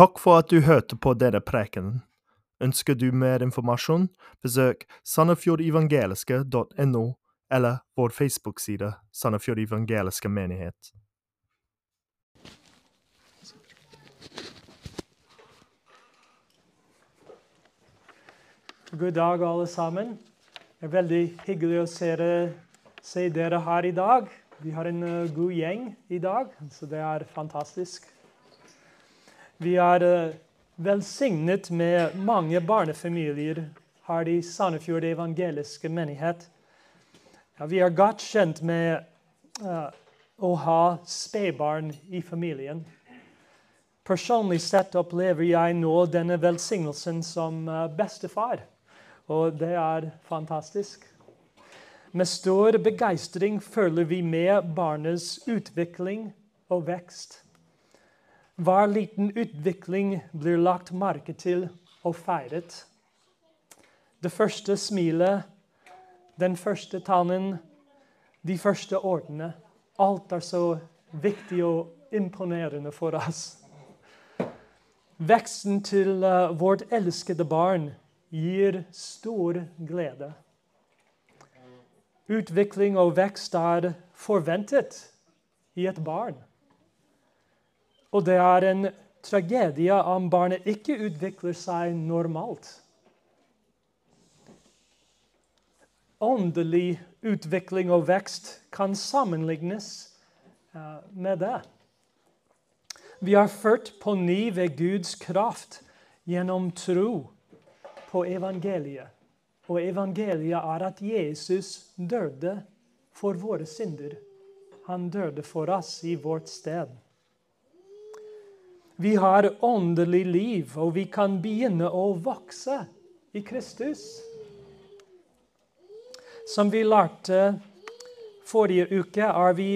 Takk for at du hørte på denne prekenen. Ønsker du mer informasjon, besøk sandefjordevangeliske.no eller vår Facebook-side Sandefjord evangeliske menighet. God dag, alle sammen. Det er veldig hyggelig å se se dere her i dag. Vi har en uh, god gjeng i dag, så det er fantastisk. Vi er uh, velsignet med mange barnefamilier her i Sandefjord evangeliske menighet. Ja, vi er godt kjent med uh, å ha spedbarn i familien. Personlig sett opplever jeg nå denne velsignelsen som bestefar. Og det er fantastisk. Med stor begeistring følger vi med barnets utvikling og vekst. Hver liten utvikling blir lagt merke til og feiret. Det første smilet, den første tannen, de første ordene. Alt er så viktig og imponerende for oss. Veksten til uh, vårt elskede barn gir stor glede. Utvikling og vekst er forventet i et barn. Og det er en tragedie om barnet ikke utvikler seg normalt. Åndelig utvikling og vekst kan sammenlignes eh, med det. Vi er ført på ny ved Guds kraft gjennom tro på evangeliet. Og evangeliet er at Jesus døde for våre synder. Han døde for oss i vårt sted. Vi har åndelig liv, og vi kan begynne å vokse i Kristus. Som vi lærte forrige uke, er vi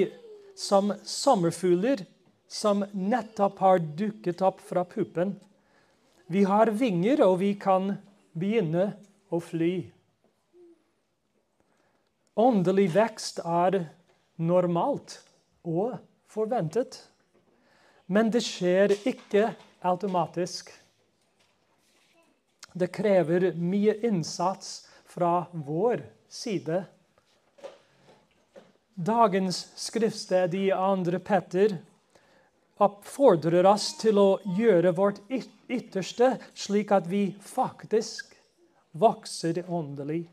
som sommerfugler som nettopp har dukket opp fra puppen. Vi har vinger, og vi kan begynne å fly. Åndelig vekst er normalt og forventet. Men det skjer ikke automatisk. Det krever mye innsats fra vår side. Dagens skriftsted i 2. Petter oppfordrer oss til å gjøre vårt ytterste, slik at vi faktisk vokser åndelig.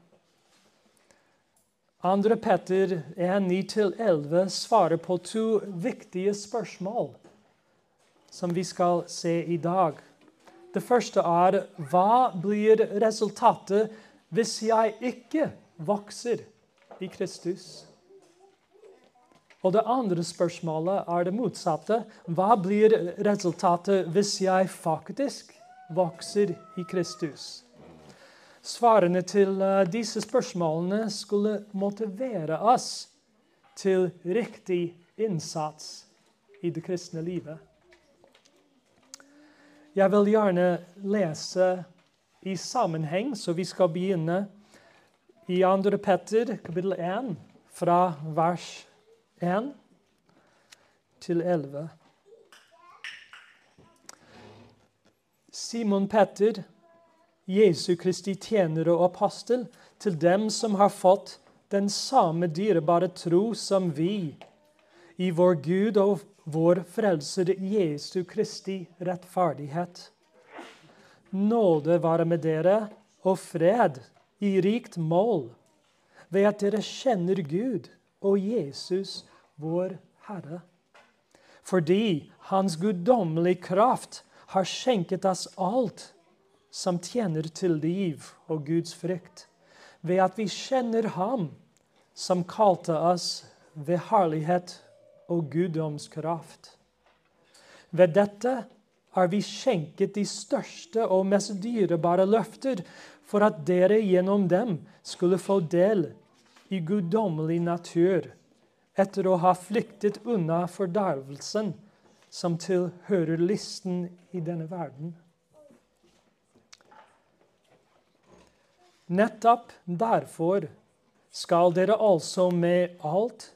2. Petter 1.9-11 svarer på to viktige spørsmål som vi skal se i dag. Det første er hva blir resultatet hvis jeg ikke vokser i Kristus? Og det andre spørsmålet er det motsatte. Hva blir resultatet hvis jeg faktisk vokser i Kristus? Svarene til eh, disse spørsmålene skulle motivere oss til riktig innsats i det kristne livet. Jeg vil gjerne lese i sammenheng, så vi skal begynne i 2. Petter kapittel 1 fra vers 1. 1 til 11. Simon Petter, Jesu Kristi tjener og apostel, til dem som har fått den samme dyrebare tro som vi, i vår Gud og vår Frelser Jesu Kristi rettferdighet. Nåde være med dere og fred i rikt mål, ved at dere kjenner Gud og Jesus vår Herre. Fordi Hans guddommelige kraft har skjenket oss alt som tjener til liv og Guds frykt, ved at vi kjenner Ham som kalte oss ved herlighet og guddomskraft. Ved dette har vi skjenket de største og mest dyrebare løfter, for at dere gjennom dem skulle få del i guddommelig natur etter å ha flyktet unna fordervelsen som tilhører listen i denne verden. Nettopp derfor skal dere altså med, alt,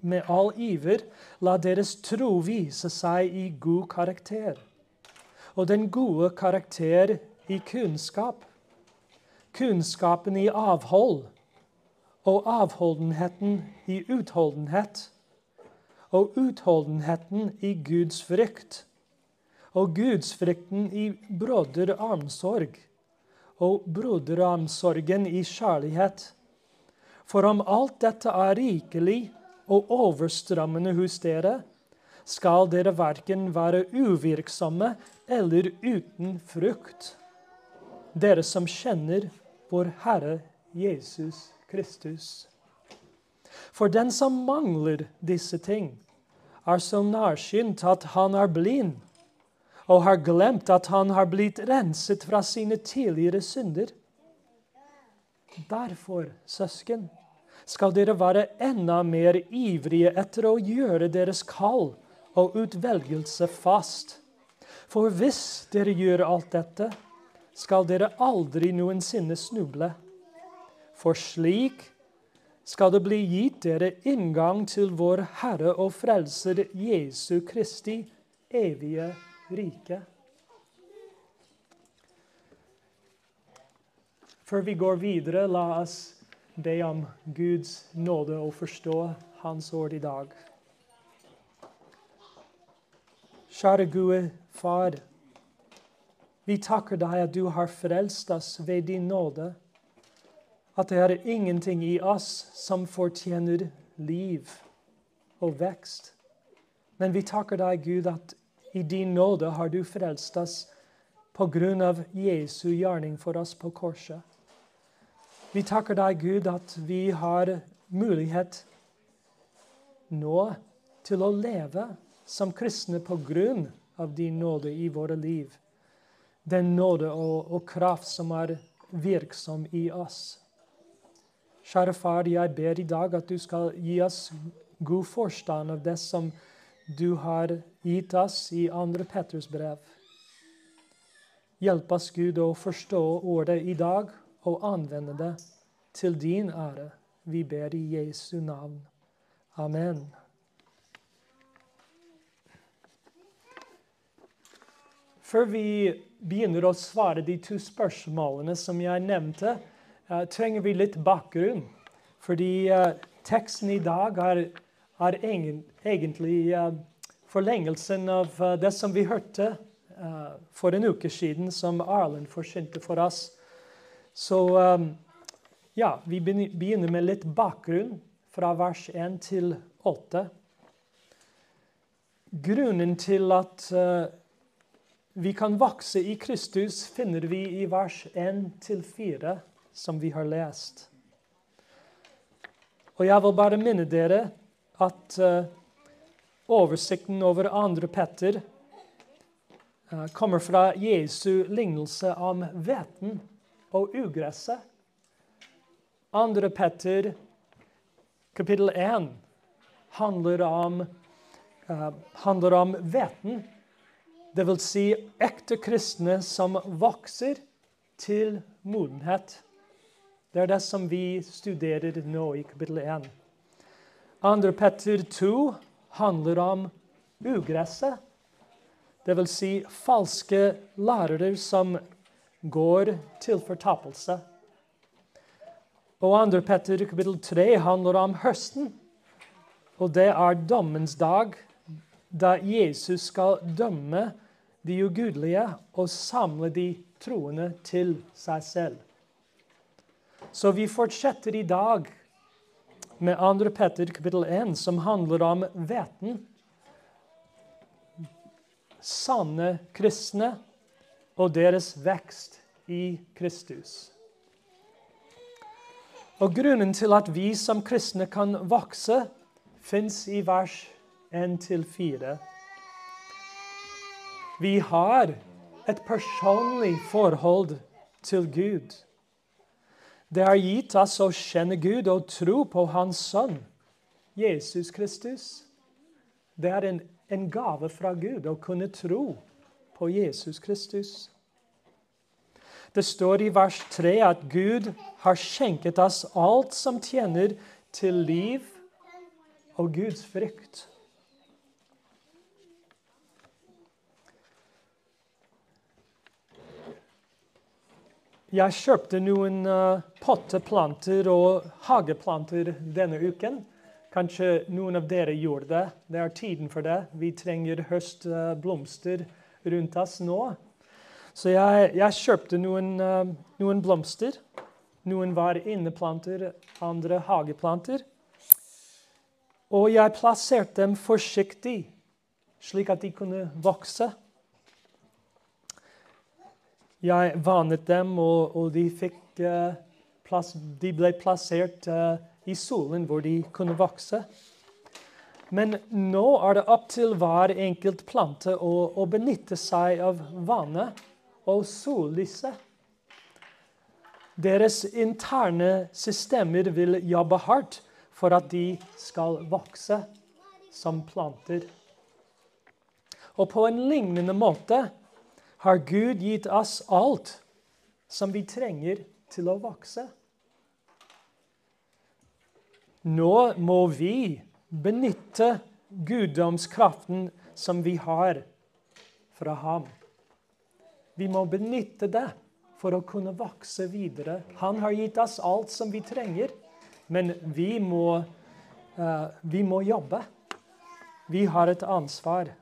med all iver la deres tro vise seg i god karakter. og den gode karakter i kunnskap. Kunnskapen i avhold og avholdenheten i utholdenhet. Og utholdenheten i Guds frykt. Og gudsfrykten i broderomsorg. Og broderomsorgen i kjærlighet. For om alt dette er rikelig og overstrømmende hos dere, skal dere verken være uvirksomme eller uten frukt, dere som kjenner vår Herre Jesus Kristus. For den som mangler disse ting, er så nærsynt at han er blind, og har glemt at han har blitt renset fra sine tidligere synder. Derfor, søsken, skal dere være enda mer ivrige etter å gjøre deres kall og utvelgelse fast. For hvis dere gjør alt dette, skal dere aldri noensinne snuble. For slik skal det bli gitt dere inngang til vår Herre og Frelser Jesu Kristi evige rike. Før vi går videre, la oss be om Guds nåde og forstå Hans ord i dag. Kjære gode Far. Vi takker deg at du har frelst oss ved din nåde. At det er ingenting i oss som fortjener liv og vekst. Men vi takker deg, Gud, at i din nåde har du frelst oss på grunn av Jesu gjerning for oss på korset. Vi takker deg, Gud, at vi har mulighet nå til å leve som kristne på grunn av din nåde i våre liv. Den nåde og, og kraft som er virksom i oss. Kjære Far, jeg ber i dag at du skal gi oss god forstand av det som du har gitt oss i 2. Petters brev. Hjelp oss, Gud, å forstå ordet i dag og anvende det til din ære. Vi ber i Jesu navn. Amen. Før vi begynner å svare de to spørsmålene som jeg nevnte, uh, trenger vi litt bakgrunn. Fordi uh, teksten i dag er, er egentlig uh, forlengelsen av det som vi hørte for en uke siden, som Arlen forsynte for oss. Så um, ja, vi begynner med litt bakgrunn fra vers 1 til 8. Grunnen til at vi kan vokse i Kristus, finner vi i vers 1 til 4, som vi har lest. Og jeg vil bare minne dere at uh, oversikten over andre Petter uh, kommer fra Jesu lignelse om hveten og ugresset. Andre Petter, kapittel 1, handler om, uh, handler om veten. det vil si ekte kristne som vokser til modenhet. Det er det som vi studerer nå i kapittel 1. 2. Petter 2 handler om ugresset. Det vil si falske lærere som går til fortapelse. Og 2. Petter kapittel 3 handler om høsten. Og det er dommens dag, da Jesus skal dømme de ugudelige og samle de troende til seg selv. Så vi fortsetter i dag med 2. Petter kapittel 1, som handler om hveten. Sanne kristne og deres vekst i Kristus. Og Grunnen til at vi som kristne kan vokse, fins i vers 1-4. Vi har et personlig forhold til Gud. Det er gitt oss å kjenne Gud og tro på Hans Sønn, Jesus Kristus. Det er en, en gave fra Gud å kunne tro på Jesus Kristus. Det står i vers 3 at Gud har skjenket oss alt som tjener til liv og Guds frykt. Jeg kjøpte noen uh, potteplanter og hageplanter denne uken. Kanskje noen av dere gjorde det. Det er tiden for det. Vi trenger høstblomster rundt oss nå. Så jeg, jeg kjøpte noen, uh, noen, blomster. Noen var inneplanter, andre hageplanter. Og jeg plasserte dem forsiktig, slik at de kunne vokse. Jeg vannet dem, og, og de, fikk, uh, plass, de, ble plassert uh, i solen, hvor de kunne vokse. Men nå er det opp til hver enkelt plante å, å benytte seg av vannet og sollyset. Deres interne systemer vil jobbe hardt for at de skal vokse som planter. Og på en lignende måte har Gud gitt oss alt som vi trenger til å vokse. Nå må vi benytte guddomskraften som vi har fra ham. Vi må benytte det for å kunne vokse videre. Han har gitt oss alt som vi trenger, men vi må, uh, vi må jobbe. Vi har et ansvar.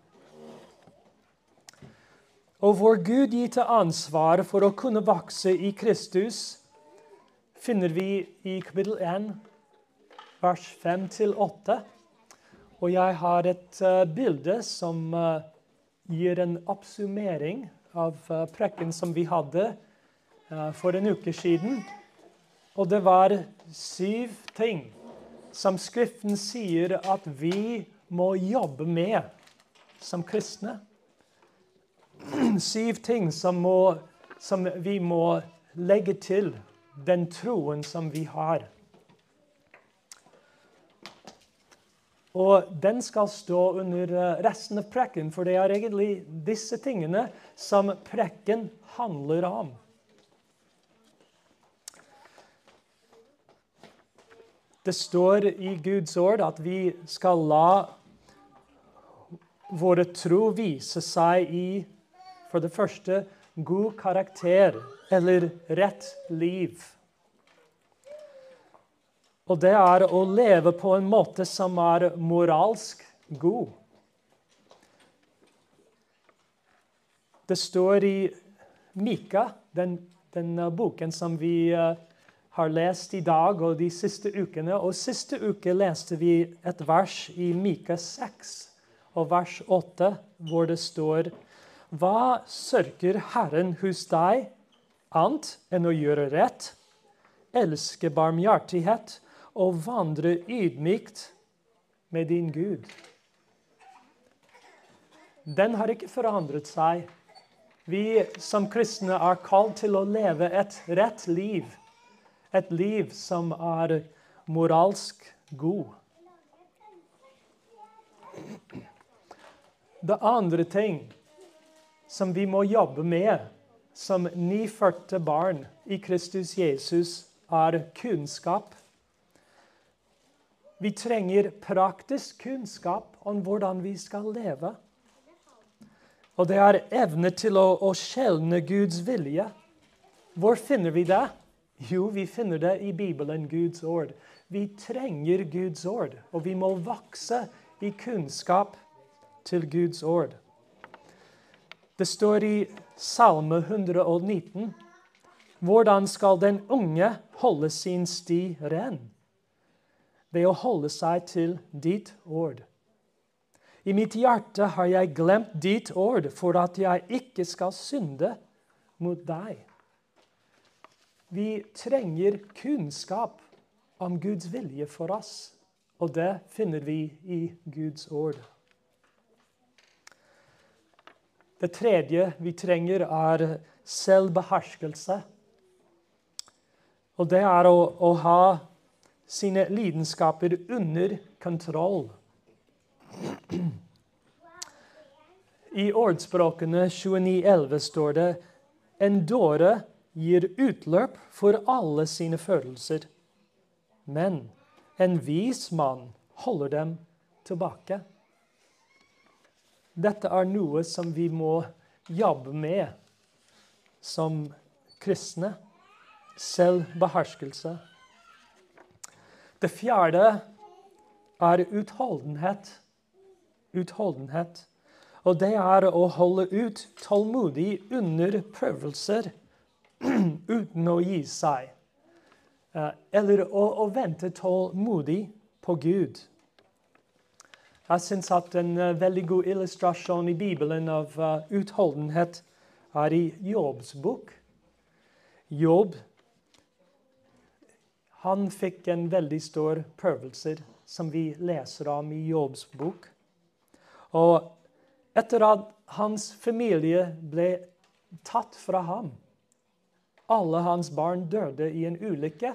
Og vår Gud gitte ansvar for å kunne vokse i Kristus finner vi i kapittel 1, vers 5-8. Og jeg har et uh, bilde som uh, gir en oppsummering av uh, prekken som vi hadde for en uke siden. Og det var syv ting som Skriften sier at vi må jobbe med som kristne syv ting som, må, som, vi må legge til den troen som vi har. Og den skal stå under eh, resten av prekken, for det er egentlig disse tingene som prekken handler om. Det står i Guds ord at vi skal la våre tro vise seg i for det første god karakter eller rett liv. Og det er å leve på en måte som er moralsk god. Det står i Mika, den, den boken som vi uh, har lest i dag og de siste ukene. Og siste uke leste vi et vers i Mika 6 og vers 8, hvor det står hva sørger Herren hos deg annet enn å gjøre rett, elske barmhjertighet og vandre ydmykt med din Gud? Den har ikke forandret seg. Vi som kristne er kalt til å leve et rett liv. Et liv som er moralsk god. Det andre ting som vi må jobbe med som nyfødte barn i Kristus Jesus, er kunnskap. Vi trenger praktisk kunnskap om hvordan vi skal leve. Og det er evne til å, å skjelne Guds vilje. Hvor finner vi det? Jo, vi finner det i Bibelen, Guds ord. Vi trenger Guds ord, og vi må vokse i kunnskap til Guds ord. Det står i Salme 119 hvordan skal den unge holde sin sti ren? Ved å holde seg til ditt ord. I mitt hjerte har jeg glemt ditt ord for at jeg ikke skal synde mot deg. Vi trenger kunnskap om Guds vilje for oss, og det finner vi i Guds ord. Det tredje vi trenger, er selvbeherskelse. Og det er å, å ha sine lidenskaper under kontroll. I ordspråkene 29,11 står det en dåre gir utløp for alle sine følelser, men en vis mann holder dem tilbake. Dette er noe som vi må jobbe med som kristne. selvbeherskelse. Det fjerde er utholdenhet. Utholdenhet. Og det er å holde ut tålmodig under prøvelser uten å gi seg. Eh, eller å, å vente tålmodig på Gud. Jeg syns at en uh, veldig god illustrasjon i Bibelen av uh, utholdenhet er i Jobbs bok. Jobb han fikk en veldig stor prøvelse, som vi leser om i Jobbs bok. Og etter at hans familie ble tatt fra ham Alle hans barn døde i en ulykke.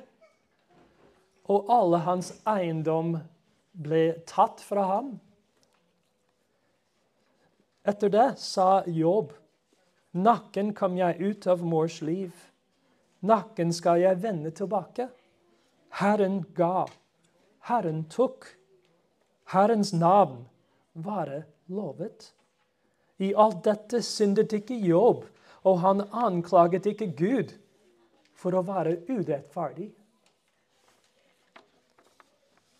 Og alle hans eiendom ble tatt fra ham. Etter det sa Jobb, nakken kom jeg ut av mors liv. Nakken skal jeg vende tilbake. Herren ga, Herren tok. Herrens navn være lovet. I alt dette syndet ikke Jobb, og han anklaget ikke Gud for å være urettferdig.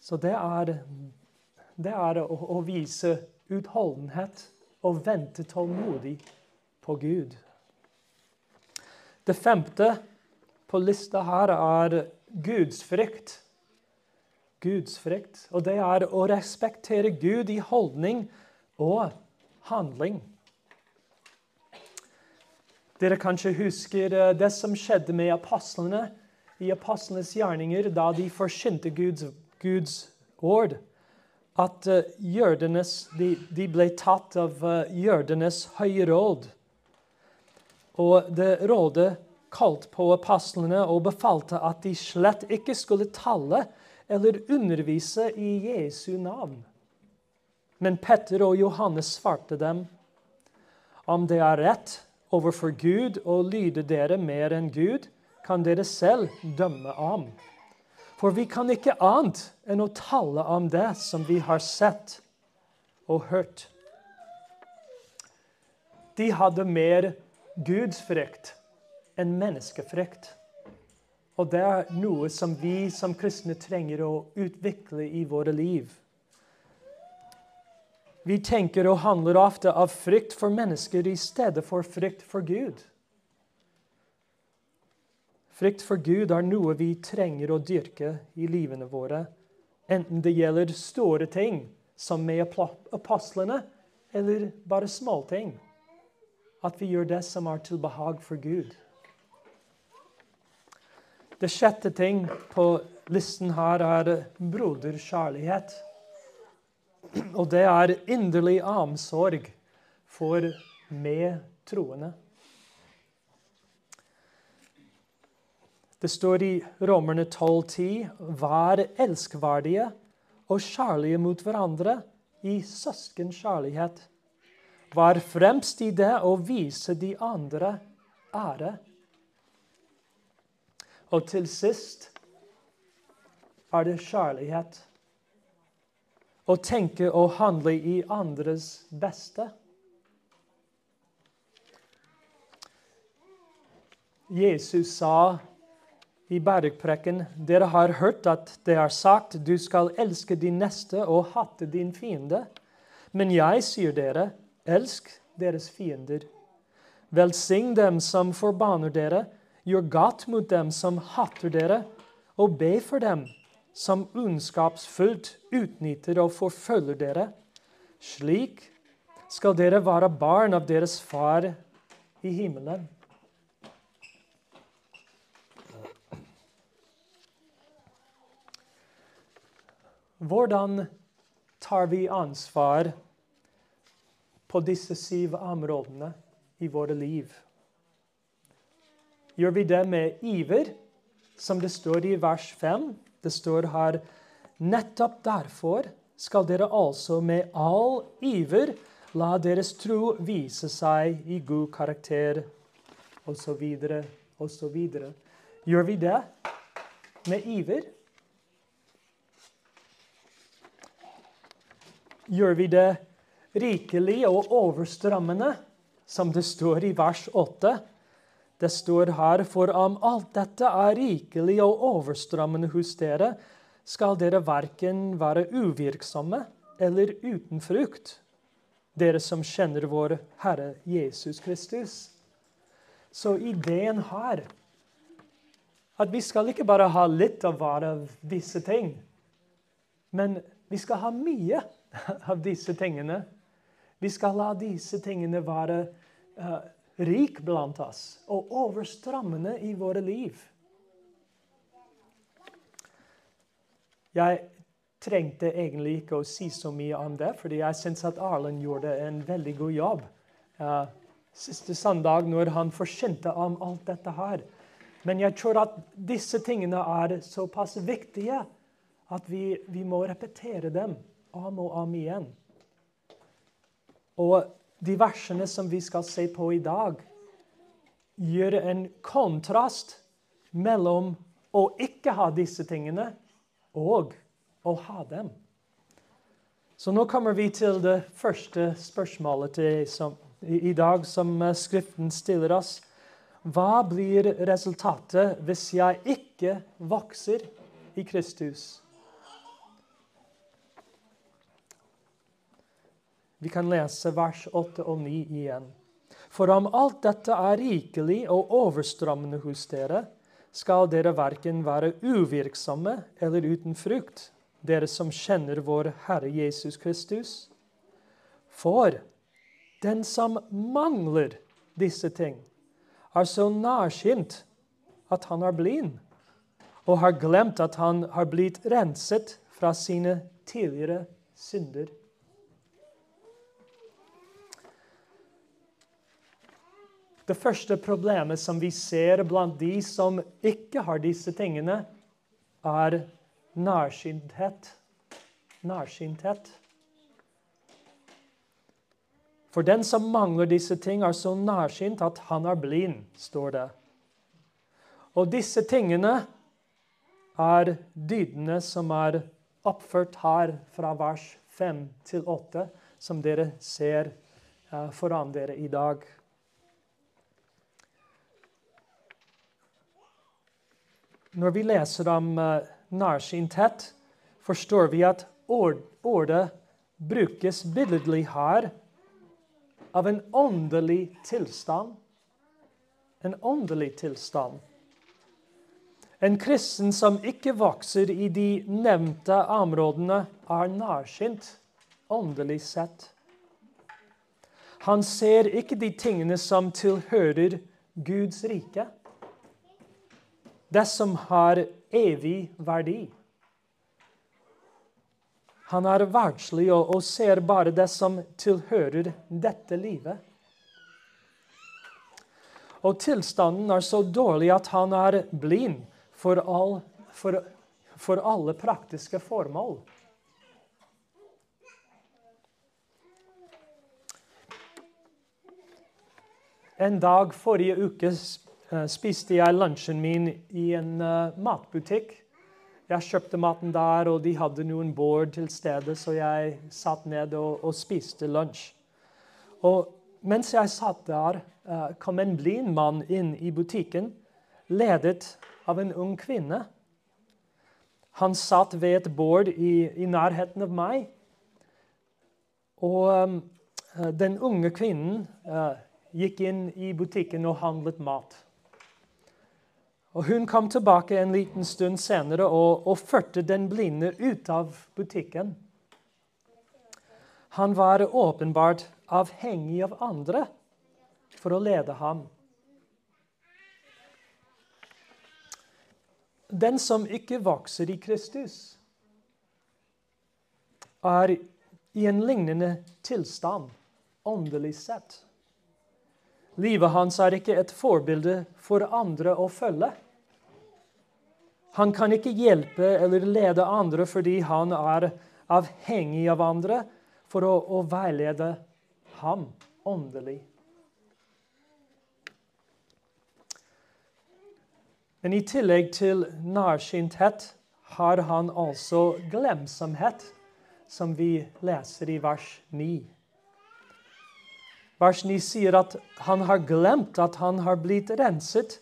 Så det er, det er å, å vise utholdenhet og vente tålmodig på Gud. Det femte på lista her er gudsfrykt. Gudsfrykt. Og det er å respektere Gud i holdning og handling. Dere kanskje husker eh, det som skjedde med apostlene i apostlenes gjerninger da de forsynte Guds, Guds ord at uh, jødenes, de, de, ble tatt av uh, jødenes høye råd. Og det rådet kalte på apostlene og befalte at de slett ikke skulle tale eller undervise i Jesu navn. Men Petter og Johannes svarte dem, om det er rett overfor Gud å lyde dere mer enn Gud, kan dere selv dømme om. For vi kan ikke annet enn å tale om det som vi har sett og hørt. De hadde mer gudsfrykt enn menneskefrykt. Og det er noe som vi som kristne trenger å utvikle i våre liv. Vi tenker og handler ofte av frykt for mennesker i stedet for frykt for Gud. Frykt for Gud er noe vi trenger å dyrke i livene våre, enten det gjelder store ting, som med apostlene, eller bare småting. At vi gjør det som er til behag for Gud. Det sjette ting på listen her er broderkjærlighet. Og det er inderlig omsorg for medtroende. Det står i Romerne 12,10.: Vær elskverdige og kjærlige mot hverandre i søskenkjærlighet. Vær fremst i det å vise de andre ære. Og til sist er det kjærlighet. Å tenke og handle i andres beste. Jesus sa i bergprekken, dere har hørt at det er sagt, du skal elske din neste og hatte din fiende. Men jeg sier dere, elsk deres fiender. Velsign dem som forbanner dere, gjør godt mot dem som hater dere, og be for dem som ondskapsfullt utnytter og forfølger dere. Slik skal dere være barn av deres far i himmelen. Hvordan tar vi ansvar på disse syv områdene i våre liv? Gjør vi det med iver, som det står i vers 5? Det står her Nettopp derfor skal dere altså med all iver la deres tro vise seg i god karakter, osv., osv. Gjør vi det med iver? gjør vi det rikelig og overstrømmende, som det står i vers 8. Det står her, for om alt dette er rikelig og overstrammende hos dere, skal dere verken være uvirksomme eller uten frukt, dere som kjenner vår Herre Jesus Kristus. Så ideen her at vi skal ikke bare ha litt av hver av disse ting, men vi skal ha mye av disse tingene. Vi skal la disse tingene være uh, rik blant oss og overstrammende i våre liv. Jeg trengte egentlig ikke å si så mye om det, fordi jeg syns at Arlen gjorde en veldig god jobb uh, siste søndag når han forkynte om alt dette her. Men jeg tror at disse tingene er såpass viktige at vi, vi må repetere dem om og om igjen. Og de versene som vi skal se på i dag, gjør en kontrast mellom å ikke ha disse tingene og å ha dem. Så nå kommer vi til det første spørsmålet til, som, i, dag som uh, Skriften stiller oss. Hva blir resultatet hvis jeg ikke vokser i Kristus? Vi kan lese vers 8 og 9 igjen. For om alt dette er rikelig og overstrammende hos dere, skal dere verken være uvirksomme eller uten frukt, dere som kjenner vår Herre Jesus Kristus. For den som mangler disse ting, er så nærsynt at han er blind, og har glemt at han har blitt renset fra sine tidligere synder. Det første problemet som vi ser blant de som ikke har disse tingene, er nærsynthet. Nærsynthet. For den som mangler disse ting, er så nærsynt at han er blind, står det. Og disse tingene er dydene som er oppført her fra vers 5 til 8, som dere ser eh, foran dere i dag. Når vi leser om uh, nærsynthet, forstår vi at ordet brukes billedlig her av en åndelig tilstand. En åndelig tilstand. En kristen som ikke vokser i de nevnte områdene, er nærsynt åndelig sett. Han ser ikke de tingene som tilhører Guds rike det som har evig verdi. Han er verdslig og, og ser bare det som tilhører dette livet. Og tilstanden er så dårlig at han er blind for, all, for, for alle praktiske formål. En dag forrige uke Eh, spiste jeg lunsjen min i en uh, matbutikk. Jeg kjøpte maten der, og de hadde noen bord til stede, så jeg satt ned og, og spiste lunsj. Og mens jeg satt der, uh, kom en blind mann inn i butikken, ledet av en ung kvinne. Han satt ved et bord i, i nærheten av meg. Og um, den unge kvinnen uh, gikk inn i butikken og handlet mat. Og Hun kom tilbake en liten stund senere og, og førte den blinde ut av butikken. Han var åpenbart avhengig av andre for å lede ham. Den som ikke vokser i Kristus, er i en lignende tilstand åndelig sett. Livet hans er ikke et forbilde for andre å følge. Han kan ikke hjelpe eller lede andre fordi han er avhengig av andre for å, å veilede ham åndelig. Men i tillegg til nærsynthet har han altså glemsomhet, som vi leser i vers 9. Vers 9 sier at han har glemt at han har blitt renset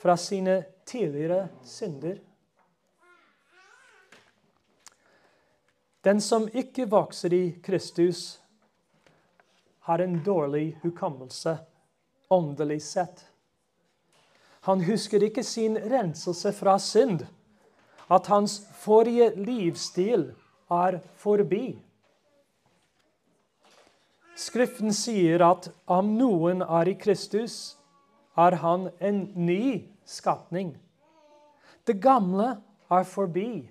fra sine tidligere synder. Den som ikke vokser i Kristus, har en dårlig hukommelse åndelig sett. Han husker ikke sin renselse fra synd, at hans forrige livsstil er forbi. Skriften sier at om noen er i Kristus, er han en ny skapning. Det gamle er forbi.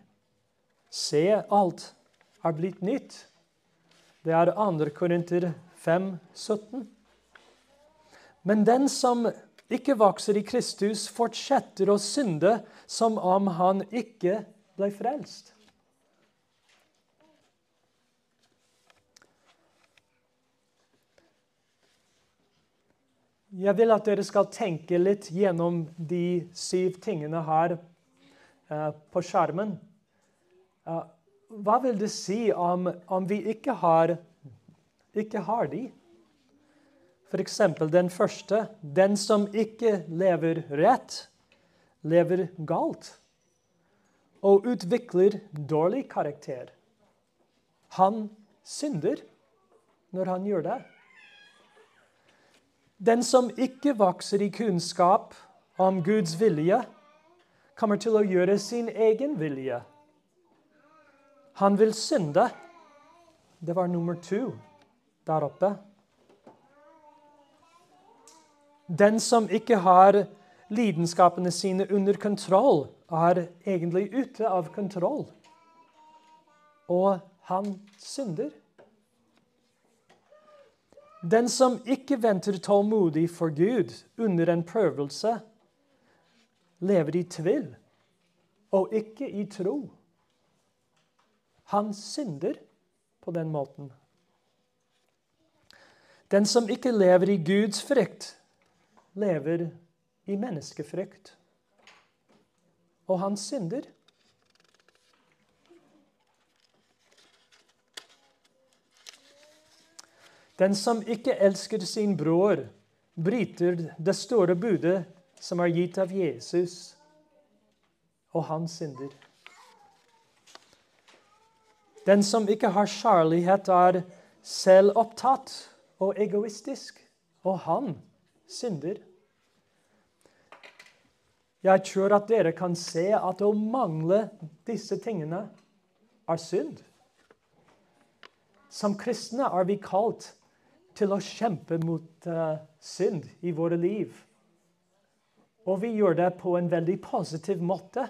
Se, alt er blitt nytt. Det er 2. Korinter 5, 17. Men den som ikke vokser i Kristus, fortsetter å synde som om han ikke ble frelst. Jeg vil at dere skal tenke litt gjennom de syv tingene her uh, på skjermen. Uh, hva vil det si om, om vi ikke har, ikke har de? F.eks. den første. Den som ikke lever rett, lever galt og utvikler dårlig karakter. Han synder når han gjør det. Den som ikke vokser i kunnskap om Guds vilje, kommer til å gjøre sin egen vilje. Han vil synde. Det var nummer to der oppe. Den som ikke har lidenskapene sine under kontroll, er egentlig ute av kontroll. Og han synder. Den som ikke venter tålmodig for Gud under en prøvelse, lever i tvil og ikke i tro. Han synder på den måten. Den som ikke lever i Guds frykt, lever i menneskefrykt. Og han synder. Den som ikke elsker sin bror, bryter det store budet som er gitt av Jesus, og han synder. Den som ikke har kjærlighet, er selvopptatt og egoistisk, og han synder. Jeg tror at dere kan se at å mangle disse tingene er synd. Som kristne er vi kalt til å kjempe mot uh, synd i våre liv. Og vi gjør det på en veldig positiv måte.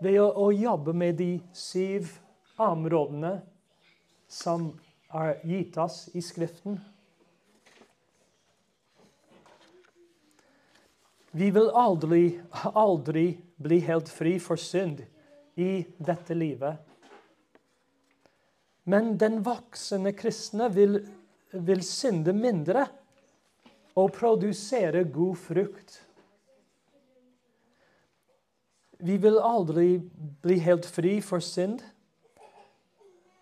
Ved å, å jobbe med de syv områdene som er gitt oss i Skriften. Vi vil aldri, aldri bli helt fri for synd i dette livet. Men den voksne kristne vil, vil synde mindre og produsere god frukt. Vi vil aldri bli helt fri for synd,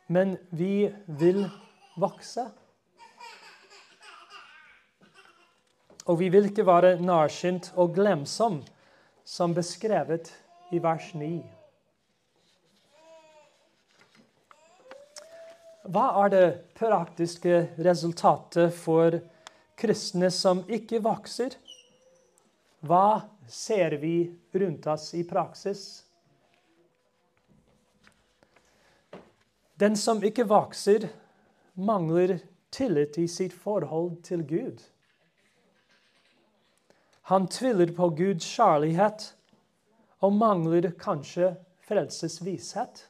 men vi vil vokse. Og vi vil ikke være nærsynt og glemsom, som beskrevet i vers 9. Hva er det praktiske resultatet for kristne som ikke vokser? Hva ser vi rundt oss i praksis? Den som ikke vokser, mangler tillit i sitt forhold til Gud. Han tviler på Guds kjærlighet og mangler kanskje frelsesvishet.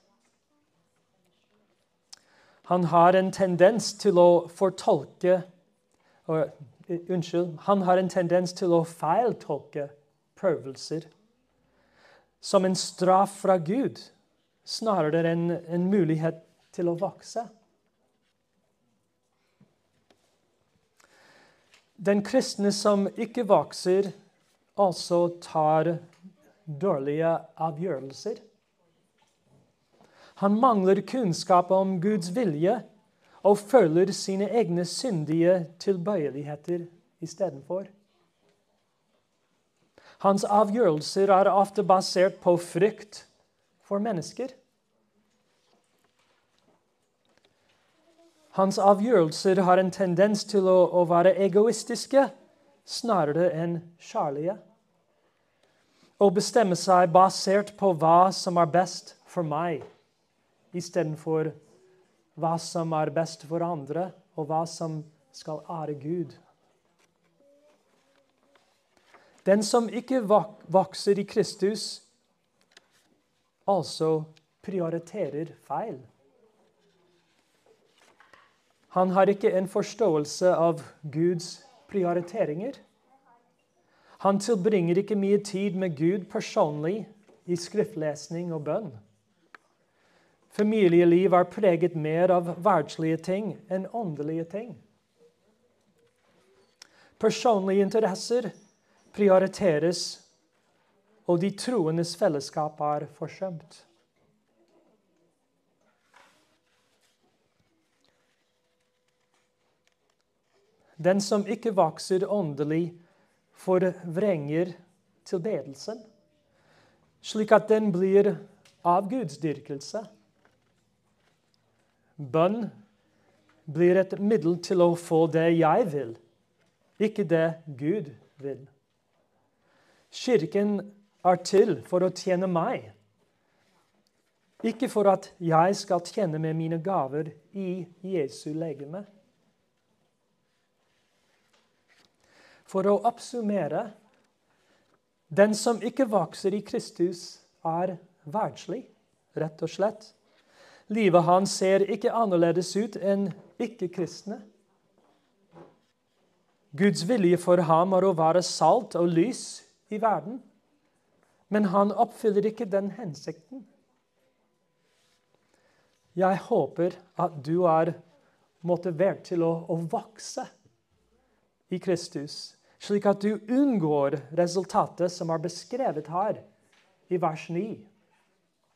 Han har en tendens til å fortolke og, Unnskyld. Han har en tendens til å feiltolke prøvelser som en straff fra Gud snarere enn en mulighet til å vokse. Den kristne som ikke vokser, altså tar dårlige avgjørelser. Han mangler kunnskap om Guds vilje og følger sine egne syndige tilbøyeligheter istedenfor. Hans avgjørelser er ofte basert på frykt for mennesker. Hans avgjørelser har en tendens til å, å være egoistiske snarere enn kjærlige. Å bestemme seg basert på hva som er best for meg, istedenfor hva som er best for andre, og hva som skal ære Gud. Den som ikke vokser i Kristus, altså prioriterer feil. Han har ikke en forståelse av Guds prioriteringer. Han tilbringer ikke mye tid med Gud personlig i skriftlesning og bønn. Familieliv er preget mer av verdslige ting enn åndelige ting. Personlige interesser prioriteres, og de troendes fellesskap er forsømt. Den som ikke vokser åndelig, forvrenger tilbedelsen, slik at den blir avgudsdyrkelse. Bønn blir et middel til å få det jeg vil, ikke det Gud vil. Kirken er til for å tjene meg, ikke for at jeg skal tjene med mine gaver i Jesu legeme. For å oppsummere den som ikke vokser i Kristus, er verdslig, rett og slett. Livet hans ser ikke annerledes ut enn ikke-kristne. Guds vilje for ham er å være salt og lys i verden, men han oppfyller ikke den hensikten. Jeg håper at du er motivert til å, å vokse i Kristus slik at du unngår resultatet som er beskrevet her i vers 9.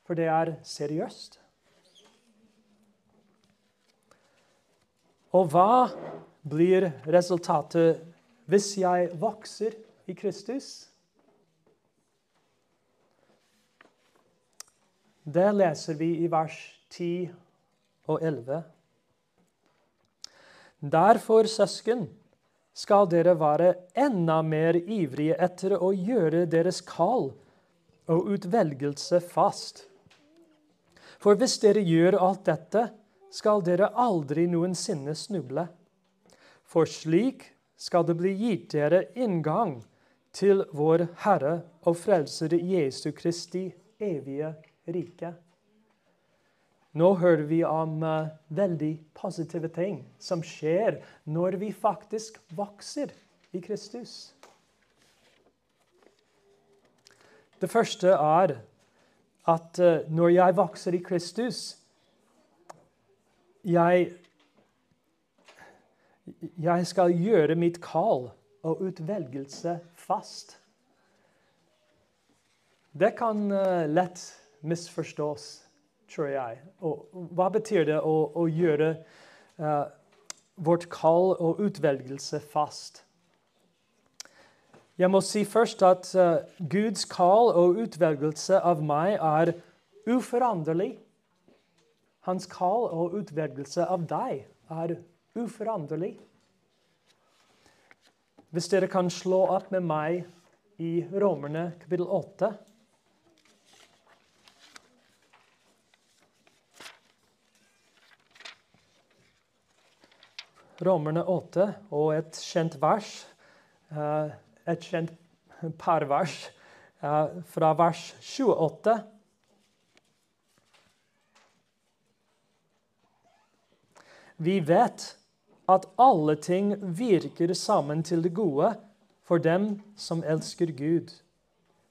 For det er seriøst. Og hva blir resultatet hvis jeg vokser i Kristus? Det leser vi i vers 10 og 11. Derfor, søsken, skal dere være enda mer ivrige etter å gjøre deres kall og utvelgelse fast. For hvis dere gjør alt dette, skal dere aldri noensinne snuble. For slik skal det bli gitt dere inngang til vår Herre og Frelser Jesu Kristi evige rike. Nå hører vi om uh, veldig positive ting som skjer når vi faktisk vokser i Kristus. Det første er at uh, når jeg vokser i Kristus jeg, jeg skal gjøre mitt kall og utvelgelse fast. Det kan uh, lett misforstås tror jeg. Og hva betyr det å, å gjøre uh, vårt kall og utvelgelse fast? Jeg må si først at uh, Guds kall og utvelgelse av meg er uforanderlig. Hans kall og utvelgelse av deg er uforanderlig. Hvis dere kan slå opp med meg i Romerne kapittel 8 Romerne 8 og et kjent vers, eh, et kjent parvers eh, fra vers 28. Vi vet at alle ting virker sammen til det gode for dem som elsker Gud,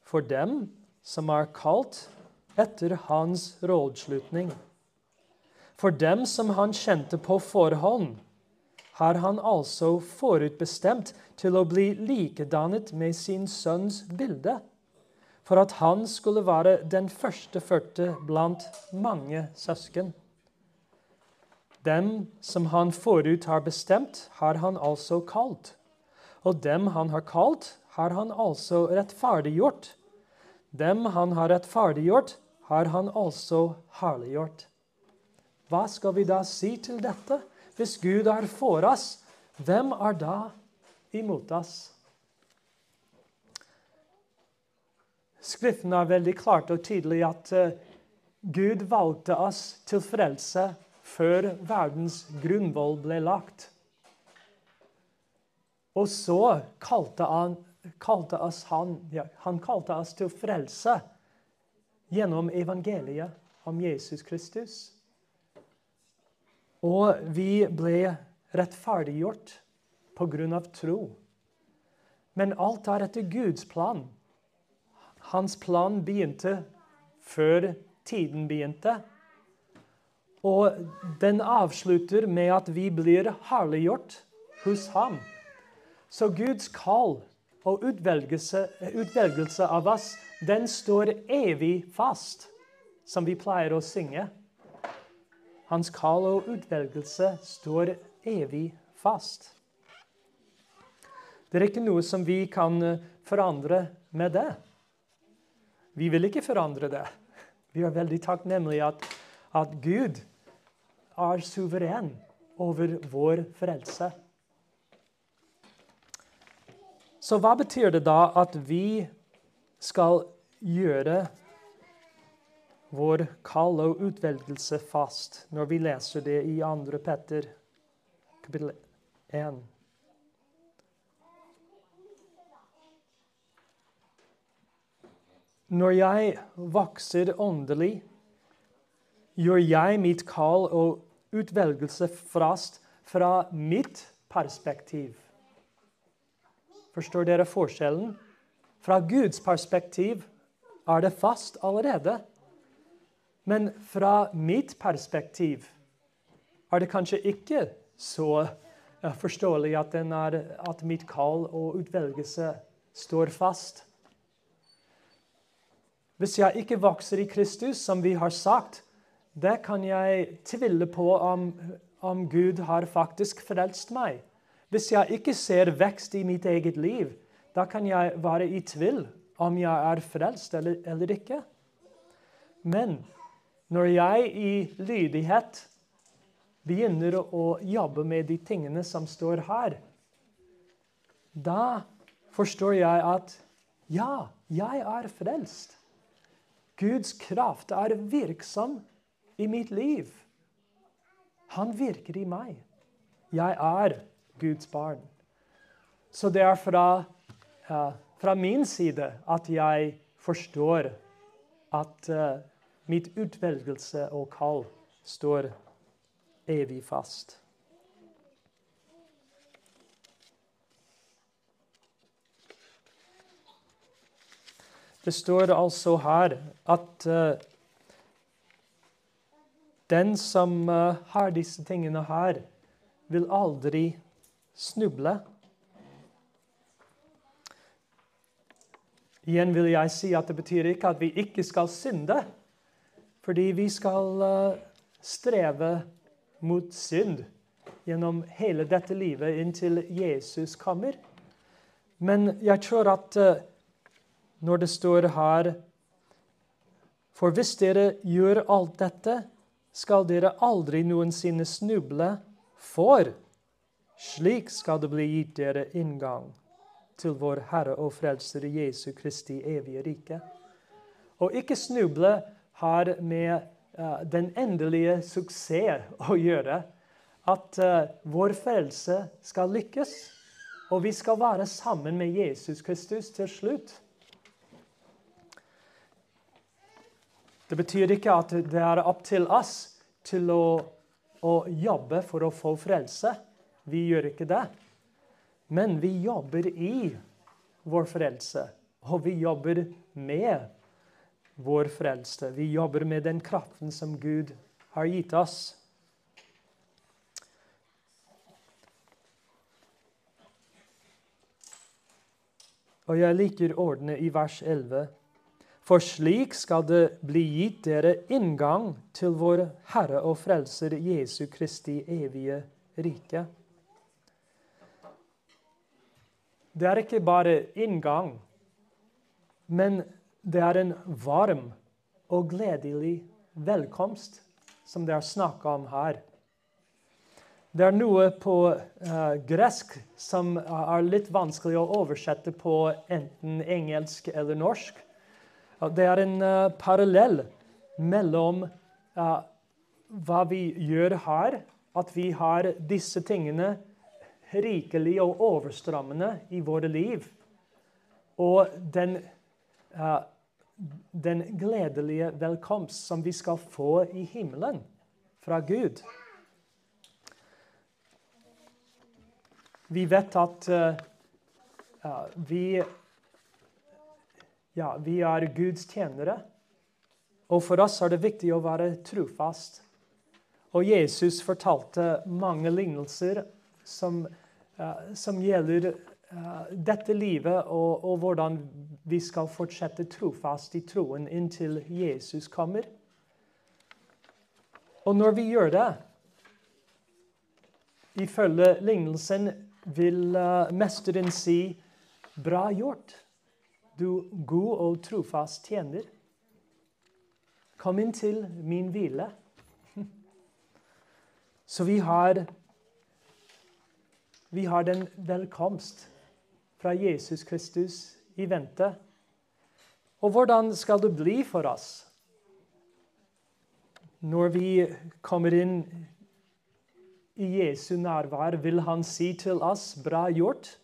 for dem som er kalt etter hans rådslutning, for dem som han kjente på forhånd har han altså forutbestemt til å bli likedannet med sin sønns bilde, for at han skulle være den førstefødte blant mange søsken. Dem som han forut har bestemt, har han altså kalt. Og dem han har kalt, har han altså rettferdiggjort. Dem han har rettferdiggjort, har han altså herliggjort. Hva skal vi da si til dette? Hvis Gud er for oss, hvem er da imot oss? Skriften er veldig klart og tydelig at uh, Gud valgte oss til frelse før verdens grunnvoll ble lagt. Og så kalte han, kalte oss han, ja, han kalte oss til frelse gjennom evangeliet om Jesus Kristus. Og vi ble rettferdiggjort på grunn av tro. Men alt er etter Guds plan. Hans plan begynte før tiden begynte. Og den avslutter med at vi blir herliggjort hos ham. Så Guds kall og utvelgelse, utvelgelse av oss, den står evig fast, som vi pleier å synge. Hans kall og utvelgelse står evig fast. Det er ikke noe som vi kan forandre med det. Vi vil ikke forandre det. Vi er veldig takknemlige at, at Gud er suveren over vår frelse. Så hva betyr det da at vi skal gjøre vår kall og utvelgelse fast, når vi leser det i 2. Petter kapittel 1? Når jeg vokser åndelig, gjør jeg mitt kall og utvelgelse fra mitt perspektiv. Forstår dere forskjellen? Fra Guds perspektiv er det fast allerede. Men fra mitt perspektiv er det kanskje ikke så forståelig at, er, at mitt kall og utvelgelse står fast. Hvis jeg ikke vokser i Kristus, som vi har sagt, da kan jeg tvile på om, om Gud har faktisk frelst meg. Hvis jeg ikke ser vekst i mitt eget liv, da kan jeg være i tvil om jeg er frelst eller, eller ikke. Men når jeg i lydighet begynner å jobbe med de tingene som står her, da forstår jeg at ja, jeg er frelst. Guds kraft er virksom i mitt liv. Han virker i meg. Jeg er Guds barn. Så det er fra, uh, fra min side at jeg forstår at uh, mitt utvelgelse og kall står evig fast. Det står altså her at uh, den som uh, har disse tingene her, vil aldri snuble. Igjen vil jeg si at det betyr ikke at vi ikke skal synde. Fordi vi skal uh, streve mot synd gjennom hele dette livet inntil Jesus kommer. Men jeg tror at når det står her For hvis dere gjør alt dette, skal dere aldri noensinne snuble, for slik skal det bli gitt dere inngang til vår Herre og Frelser Jesu Kristi evige rike. Og ikke snuble har med uh, den endelige suksess å gjøre. At uh, vår frelse skal lykkes, og vi skal være sammen med Jesus Kristus til slutt. Det betyr ikke at det er opp til oss til å, å jobbe for å få frelse. Vi gjør ikke det. Men vi jobber i vår frelse, og vi jobber med vår frelse. Vi jobber med den kraften som Gud har gitt oss. Og jeg liker ordene i vers 11. For slik skal det bli gitt dere inngang til vår Herre og Frelser Jesu Kristi evige rike. Det er ikke bare inngang, men det er en varm og gledelig velkomst som det er snakka om her. Det er noe på uh, gresk som er litt vanskelig å oversette på enten engelsk eller norsk. Det er en uh, parallell mellom uh, hva vi gjør her, at vi har disse tingene rikelig og overstrammende i våre liv, og den, den gledelige velkomst som vi skal få i himmelen fra Gud. Vi vet at vi, ja, vi er Guds tjenere. Og for oss er det viktig å være trufast. Og Jesus fortalte mange lignelser som, uh, som gjelder uh, dette livet, og, og, hvordan vi skal fortsette trofast i troen inntil Jesus kommer. Og når vi gjør det, ifølge lignelsen vil uh, mesteren si, 'Bra gjort, du god og trofast tjener'. Kom inn til min hvile. Så vi har Vi har den velkomst fra Jesus Kristus i vente. Og hvordan skal det bli for oss når vi kommer inn i Jesu nærvær vil han si til oss, 'Bra gjort,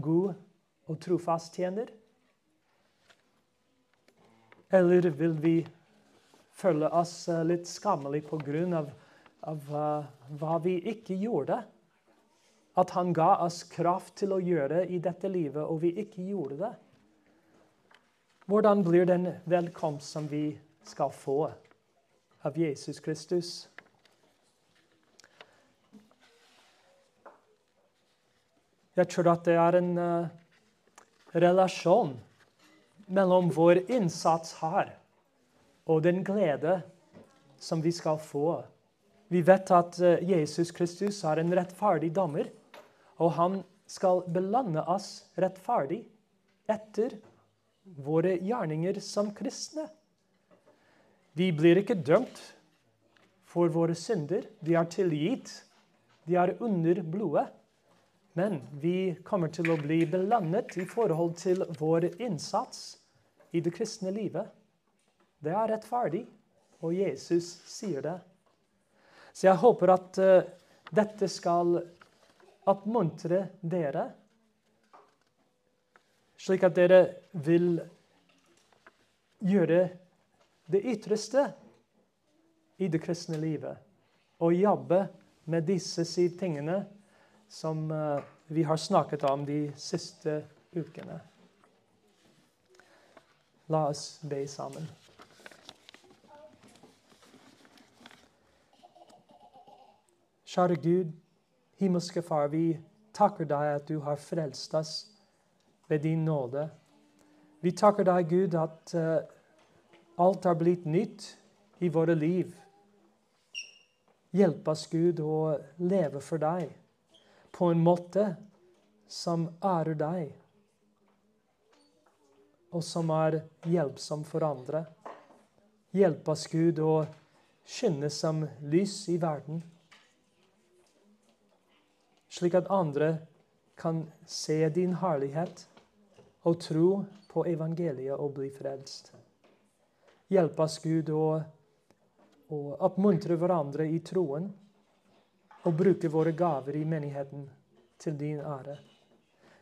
god og trofast tjener'? Eller vil vi føle oss eh, litt skammelige pga. Av, av uh, hva vi ikke gjorde? At han ga oss kraft til å gjøre i dette livet, og vi ikke gjorde det? Hvordan blir den velkomst som vi skal få av Jesus Kristus? Jeg tror at det er en uh, relasjon mellom vår innsats her og den glede som vi skal få. Vi vet at uh, Jesus Kristus er en rettferdig dommer, og han skal belande oss rettferdig etter våre gjerninger som kristne. Vi blir ikke dømt for våre synder. De er tilgitt. De er under blodet. Men vi kommer til å bli belandet i forhold til vår innsats i det kristne livet. Det er rettferdig, og Jesus sier det. Så jeg håper at uh, dette skal oppmuntre dere, slik at dere vil gjøre det ytreste i det kristne livet og jobbe med disse syv tingene som eh, vi har snakket om de siste ukene. La oss be sammen. Kjære Gud, himmelske Far, vi takker deg at du har frelst oss ved din nåde. Vi takker deg, Gud, at uh, alt har blitt nytt i våre liv. Hjelp oss, Gud, å leve for deg på en måte som ærer deg, og som er hjelpsom for andre. Hjelp oss, Gud, å skinne som lys i verden, slik at andre kan se din herlighet og tro på evangeliet og bli frelst. Hjelp oss, Gud, å, å oppmuntre hverandre i troen og bruke våre gaver i menigheten til din ære.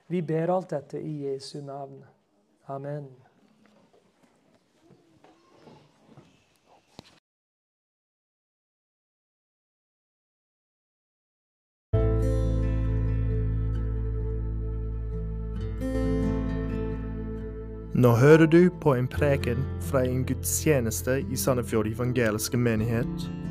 Vi ber alt dette i Jesu navn. Amen. Nå hører du på en preken fra en gudstjeneste i Sandefjord evangeliske menighet.